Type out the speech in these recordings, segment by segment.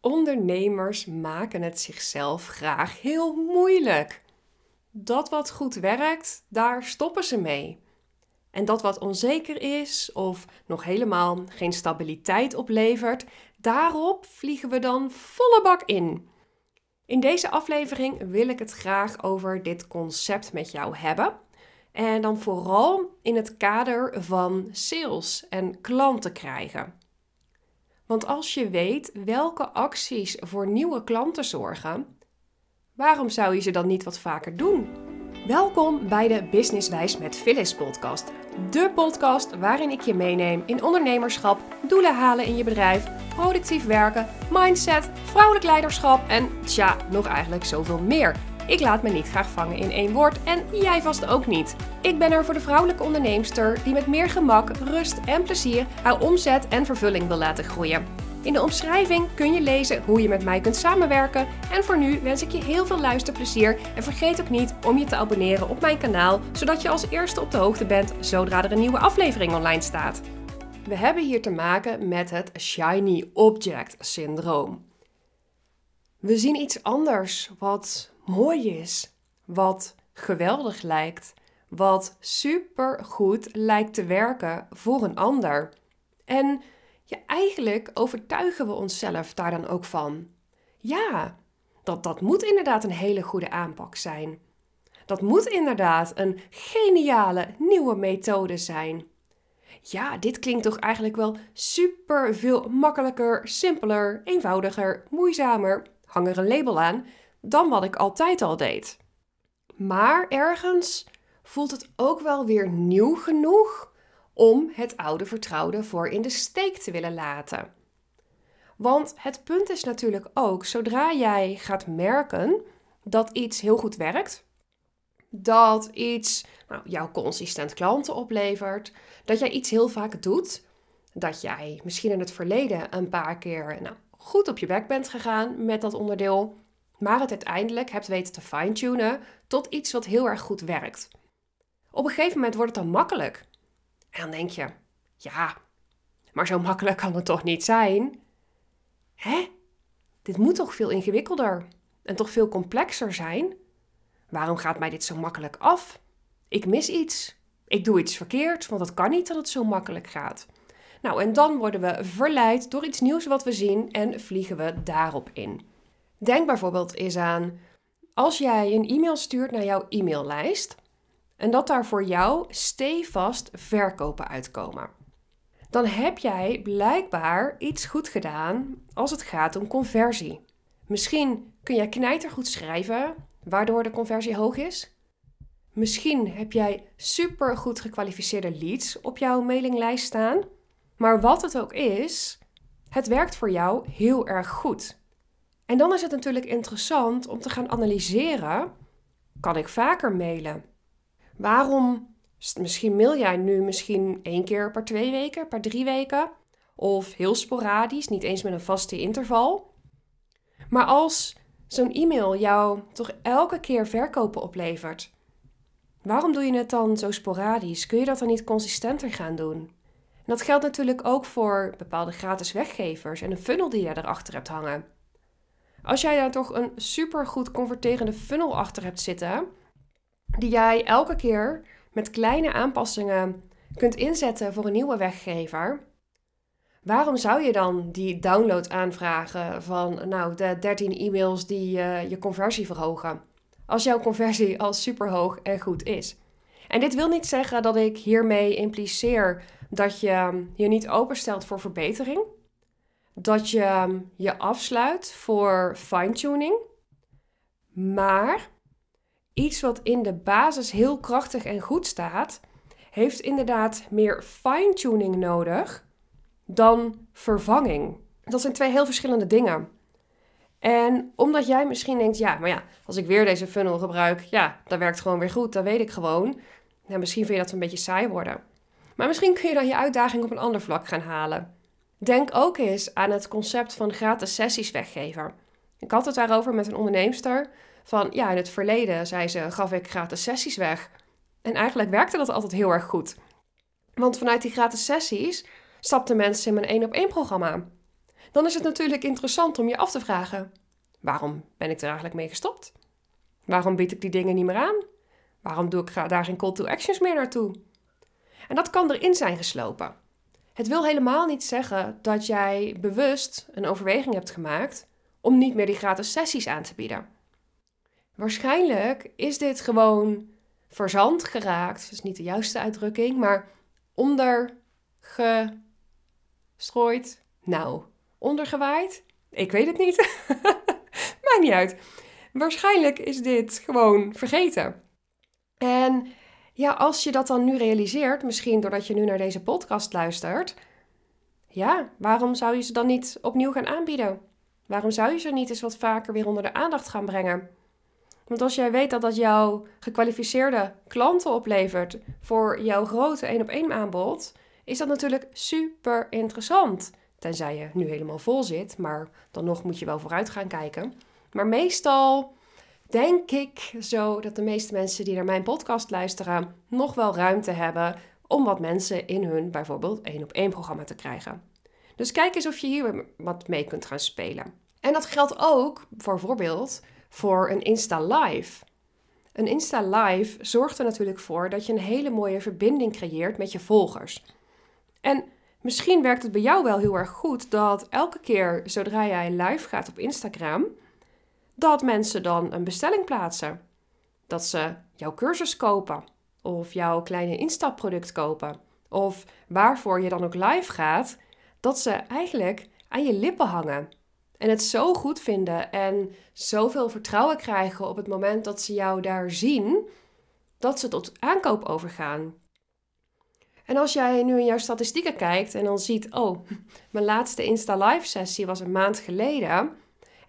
Ondernemers maken het zichzelf graag heel moeilijk. Dat wat goed werkt, daar stoppen ze mee. En dat wat onzeker is of nog helemaal geen stabiliteit oplevert, daarop vliegen we dan volle bak in. In deze aflevering wil ik het graag over dit concept met jou hebben. En dan vooral in het kader van sales en klanten krijgen. Want als je weet welke acties voor nieuwe klanten zorgen, waarom zou je ze dan niet wat vaker doen? Welkom bij de Businesswijs met Phyllis podcast. De podcast waarin ik je meeneem in ondernemerschap, doelen halen in je bedrijf, productief werken, mindset, vrouwelijk leiderschap en tja, nog eigenlijk zoveel meer. Ik laat me niet graag vangen in één woord en jij vast ook niet. Ik ben er voor de vrouwelijke onderneemster die met meer gemak, rust en plezier haar omzet en vervulling wil laten groeien. In de omschrijving kun je lezen hoe je met mij kunt samenwerken. En voor nu wens ik je heel veel luisterplezier. En vergeet ook niet om je te abonneren op mijn kanaal, zodat je als eerste op de hoogte bent zodra er een nieuwe aflevering online staat. We hebben hier te maken met het shiny object syndroom. We zien iets anders wat mooi is, wat geweldig lijkt, wat super goed lijkt te werken voor een ander. En ja, eigenlijk overtuigen we onszelf daar dan ook van. Ja, dat, dat moet inderdaad een hele goede aanpak zijn. Dat moet inderdaad een geniale nieuwe methode zijn. Ja, dit klinkt toch eigenlijk wel super veel makkelijker, simpeler, eenvoudiger, moeizamer, hang er een label aan, dan wat ik altijd al deed. Maar ergens voelt het ook wel weer nieuw genoeg om het oude vertrouwde voor in de steek te willen laten. Want het punt is natuurlijk ook, zodra jij gaat merken dat iets heel goed werkt, dat iets nou, jouw consistent klanten oplevert, dat jij iets heel vaak doet, dat jij misschien in het verleden een paar keer nou, goed op je bek bent gegaan met dat onderdeel, maar het uiteindelijk hebt weten te fine-tunen tot iets wat heel erg goed werkt. Op een gegeven moment wordt het dan makkelijk. En dan denk je, ja, maar zo makkelijk kan het toch niet zijn? Hè? Dit moet toch veel ingewikkelder en toch veel complexer zijn? Waarom gaat mij dit zo makkelijk af? Ik mis iets. Ik doe iets verkeerd, want het kan niet dat het zo makkelijk gaat. Nou, en dan worden we verleid door iets nieuws wat we zien en vliegen we daarop in. Denk bijvoorbeeld eens aan als jij een e-mail stuurt naar jouw e-maillijst en dat daar voor jou stevast verkopen uitkomen. Dan heb jij blijkbaar iets goed gedaan als het gaat om conversie. Misschien kun jij knijtergoed schrijven, waardoor de conversie hoog is. Misschien heb jij super goed gekwalificeerde leads op jouw mailinglijst staan. Maar wat het ook is, het werkt voor jou heel erg goed. En dan is het natuurlijk interessant om te gaan analyseren: kan ik vaker mailen? Waarom, misschien mail jij nu misschien één keer per twee weken, per drie weken, of heel sporadisch, niet eens met een vaste interval. Maar als zo'n e-mail jou toch elke keer verkopen oplevert, waarom doe je het dan zo sporadisch? Kun je dat dan niet consistenter gaan doen? En dat geldt natuurlijk ook voor bepaalde gratis weggevers en een funnel die je erachter hebt hangen. Als jij daar toch een super goed converterende funnel achter hebt zitten, die jij elke keer met kleine aanpassingen kunt inzetten voor een nieuwe weggever, waarom zou je dan die download aanvragen van nou, de 13 e-mails die uh, je conversie verhogen? Als jouw conversie al super hoog en goed is. En dit wil niet zeggen dat ik hiermee impliceer dat je je niet openstelt voor verbetering dat je ehm, je afsluit voor fine-tuning. Maar iets wat in de basis heel krachtig en goed staat, heeft inderdaad meer fine-tuning nodig dan vervanging. Dat zijn twee heel verschillende dingen. En omdat jij misschien denkt, ja, maar ja, als ik weer deze funnel gebruik, ja, dat werkt gewoon weer goed, dat weet ik gewoon. Nou, misschien vind je dat een beetje saai worden. Maar misschien kun je dan je uitdaging op een ander vlak gaan halen. Denk ook eens aan het concept van gratis sessies weggeven. Ik had het daarover met een onderneemster. Van ja, in het verleden, zei ze, gaf ik gratis sessies weg. En eigenlijk werkte dat altijd heel erg goed. Want vanuit die gratis sessies stapten mensen in mijn één op één programma. dan is het natuurlijk interessant om je af te vragen: waarom ben ik er eigenlijk mee gestopt? Waarom bied ik die dingen niet meer aan? Waarom doe ik daar geen call to actions meer naartoe? En dat kan erin zijn geslopen. Het wil helemaal niet zeggen dat jij bewust een overweging hebt gemaakt om niet meer die gratis sessies aan te bieden. Waarschijnlijk is dit gewoon verzand geraakt, dat is niet de juiste uitdrukking, maar ondergestrooid. Nou, ondergewaaid? Ik weet het niet. Maakt niet uit. Waarschijnlijk is dit gewoon vergeten. En ja, als je dat dan nu realiseert, misschien doordat je nu naar deze podcast luistert, ja, waarom zou je ze dan niet opnieuw gaan aanbieden? Waarom zou je ze niet eens wat vaker weer onder de aandacht gaan brengen? Want als jij weet dat dat jouw gekwalificeerde klanten oplevert voor jouw grote één op één aanbod, is dat natuurlijk super interessant. Tenzij je nu helemaal vol zit, maar dan nog moet je wel vooruit gaan kijken. Maar meestal denk ik zo dat de meeste mensen die naar mijn podcast luisteren nog wel ruimte hebben om wat mensen in hun bijvoorbeeld één op één programma te krijgen. Dus kijk eens of je hier wat mee kunt gaan spelen. En dat geldt ook bijvoorbeeld voor een Insta Live. Een Insta Live zorgt er natuurlijk voor dat je een hele mooie verbinding creëert met je volgers. En misschien werkt het bij jou wel heel erg goed dat elke keer zodra jij live gaat op Instagram, dat mensen dan een bestelling plaatsen. Dat ze jouw cursus kopen of jouw kleine instapproduct kopen. Of waarvoor je dan ook live gaat, dat ze eigenlijk aan je lippen hangen. En het zo goed vinden en zoveel vertrouwen krijgen op het moment dat ze jou daar zien, dat ze tot aankoop overgaan. En als jij nu in jouw statistieken kijkt en dan ziet, oh, mijn laatste Insta Live sessie was een maand geleden.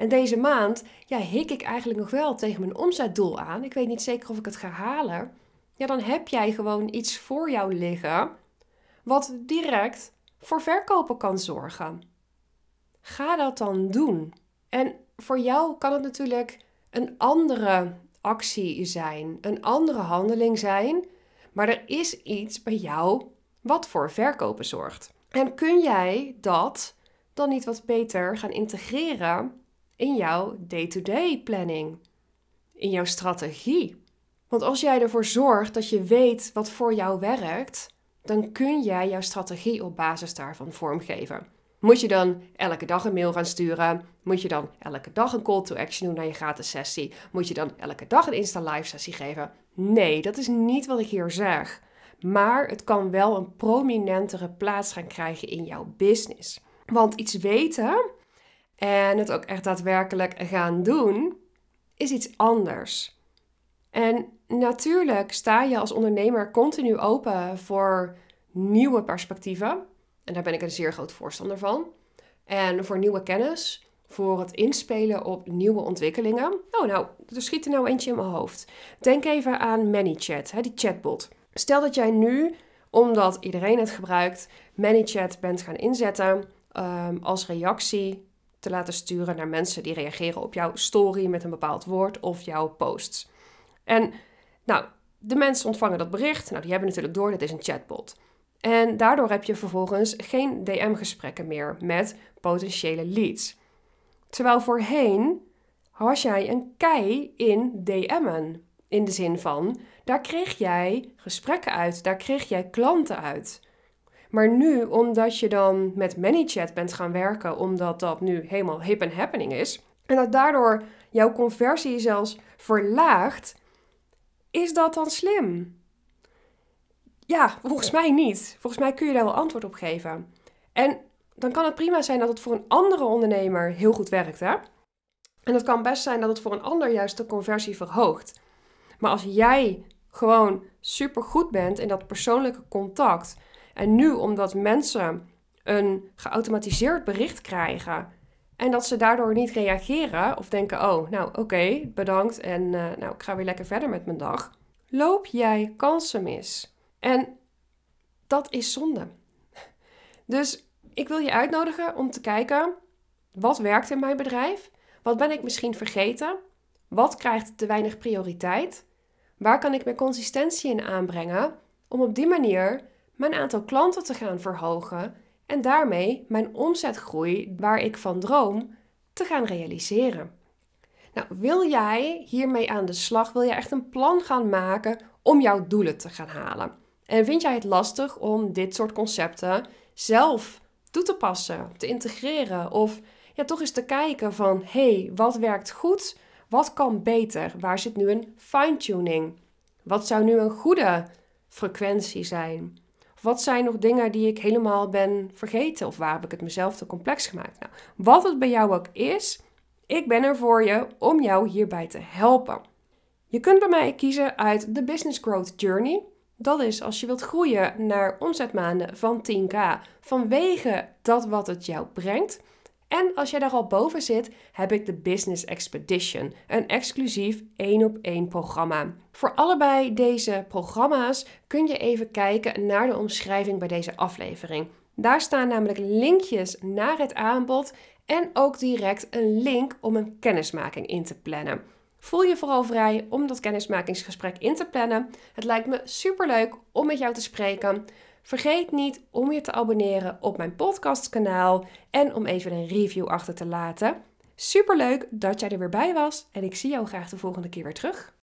En deze maand, ja, hik ik eigenlijk nog wel tegen mijn omzetdoel aan. Ik weet niet zeker of ik het ga halen. Ja, dan heb jij gewoon iets voor jou liggen wat direct voor verkopen kan zorgen. Ga dat dan doen. En voor jou kan het natuurlijk een andere actie zijn, een andere handeling zijn, maar er is iets bij jou wat voor verkopen zorgt. En kun jij dat dan niet wat beter gaan integreren in jouw day-to-day planning, in jouw strategie? Want als jij ervoor zorgt dat je weet wat voor jou werkt, dan kun jij jouw strategie op basis daarvan vormgeven. Moet je dan elke dag een mail gaan sturen? Moet je dan elke dag een call to action doen naar je gratis sessie? Moet je dan elke dag een Insta live sessie geven? Nee, dat is niet wat ik hier zeg. Maar het kan wel een prominentere plaats gaan krijgen in jouw business. Want iets weten en het ook echt daadwerkelijk gaan doen, is iets anders. En natuurlijk sta je als ondernemer continu open voor nieuwe perspectieven. En daar ben ik een zeer groot voorstander van. En voor nieuwe kennis, voor het inspelen op nieuwe ontwikkelingen. Oh, nou, er schiet er nou eentje in mijn hoofd. Denk even aan ManyChat, hè, die chatbot. Stel dat jij nu, omdat iedereen het gebruikt, ManyChat bent gaan inzetten um, als reactie te laten sturen naar mensen die reageren op jouw story met een bepaald woord of jouw posts. En nou, de mensen ontvangen dat bericht. Nou, die hebben natuurlijk door, dit is een chatbot. En daardoor heb je vervolgens geen DM-gesprekken meer met potentiële leads. Terwijl voorheen was jij een kei in DM'en. In de zin van, daar kreeg jij gesprekken uit, daar kreeg jij klanten uit. Maar nu, omdat je dan met ManyChat bent gaan werken, omdat dat nu helemaal hip en happening is, en dat daardoor jouw conversie zelfs verlaagt, is dat dan slim? Ja, volgens mij niet. Volgens mij kun je daar wel antwoord op geven. En dan kan het prima zijn dat het voor een andere ondernemer heel goed werkt, hè? En het kan best zijn dat het voor een ander juist de conversie verhoogt. Maar als jij gewoon super goed bent in dat persoonlijke contact. En nu omdat mensen een geautomatiseerd bericht krijgen. En dat ze daardoor niet reageren of denken: oh, nou oké, bedankt en uh, nou, ik ga weer lekker verder met mijn dag. Loop jij kansen mis. En dat is zonde. Dus ik wil je uitnodigen om te kijken: wat werkt in mijn bedrijf? Wat ben ik misschien vergeten? Wat krijgt te weinig prioriteit? Waar kan ik meer consistentie in aanbrengen om op die manier mijn aantal klanten te gaan verhogen en daarmee mijn omzetgroei waar ik van droom te gaan realiseren. Nou, wil jij hiermee aan de slag? Wil jij echt een plan gaan maken om jouw doelen te gaan halen? En vind jij het lastig om dit soort concepten zelf toe te passen, te integreren of ja, toch eens te kijken van hey, wat werkt goed? Wat kan beter? Waar zit nu een fine-tuning? Wat zou nu een goede frequentie zijn? Wat zijn nog dingen die ik helemaal ben vergeten? Of waar heb ik het mezelf te complex gemaakt? Nou, wat het bij jou ook is, ik ben er voor je om jou hierbij te helpen. Je kunt bij mij kiezen uit de Business Growth Journey. Dat is als je wilt groeien naar omzetmaanden van 10k vanwege dat wat het jou brengt. En als jij daar al boven zit, heb ik de Business Expedition, een exclusief één op één programma. Voor allebei deze programma's kun je even kijken naar de omschrijving bij deze aflevering. Daar staan namelijk linkjes naar het aanbod en ook direct een link om een kennismaking in te plannen. Voel je vooral vrij om dat kennismakingsgesprek in te plannen. Het lijkt me superleuk om met jou te spreken. Vergeet niet om je te abonneren op mijn podcastkanaal en om even een review achter te laten. Superleuk dat jij er weer bij was en ik zie jou graag de volgende keer weer terug.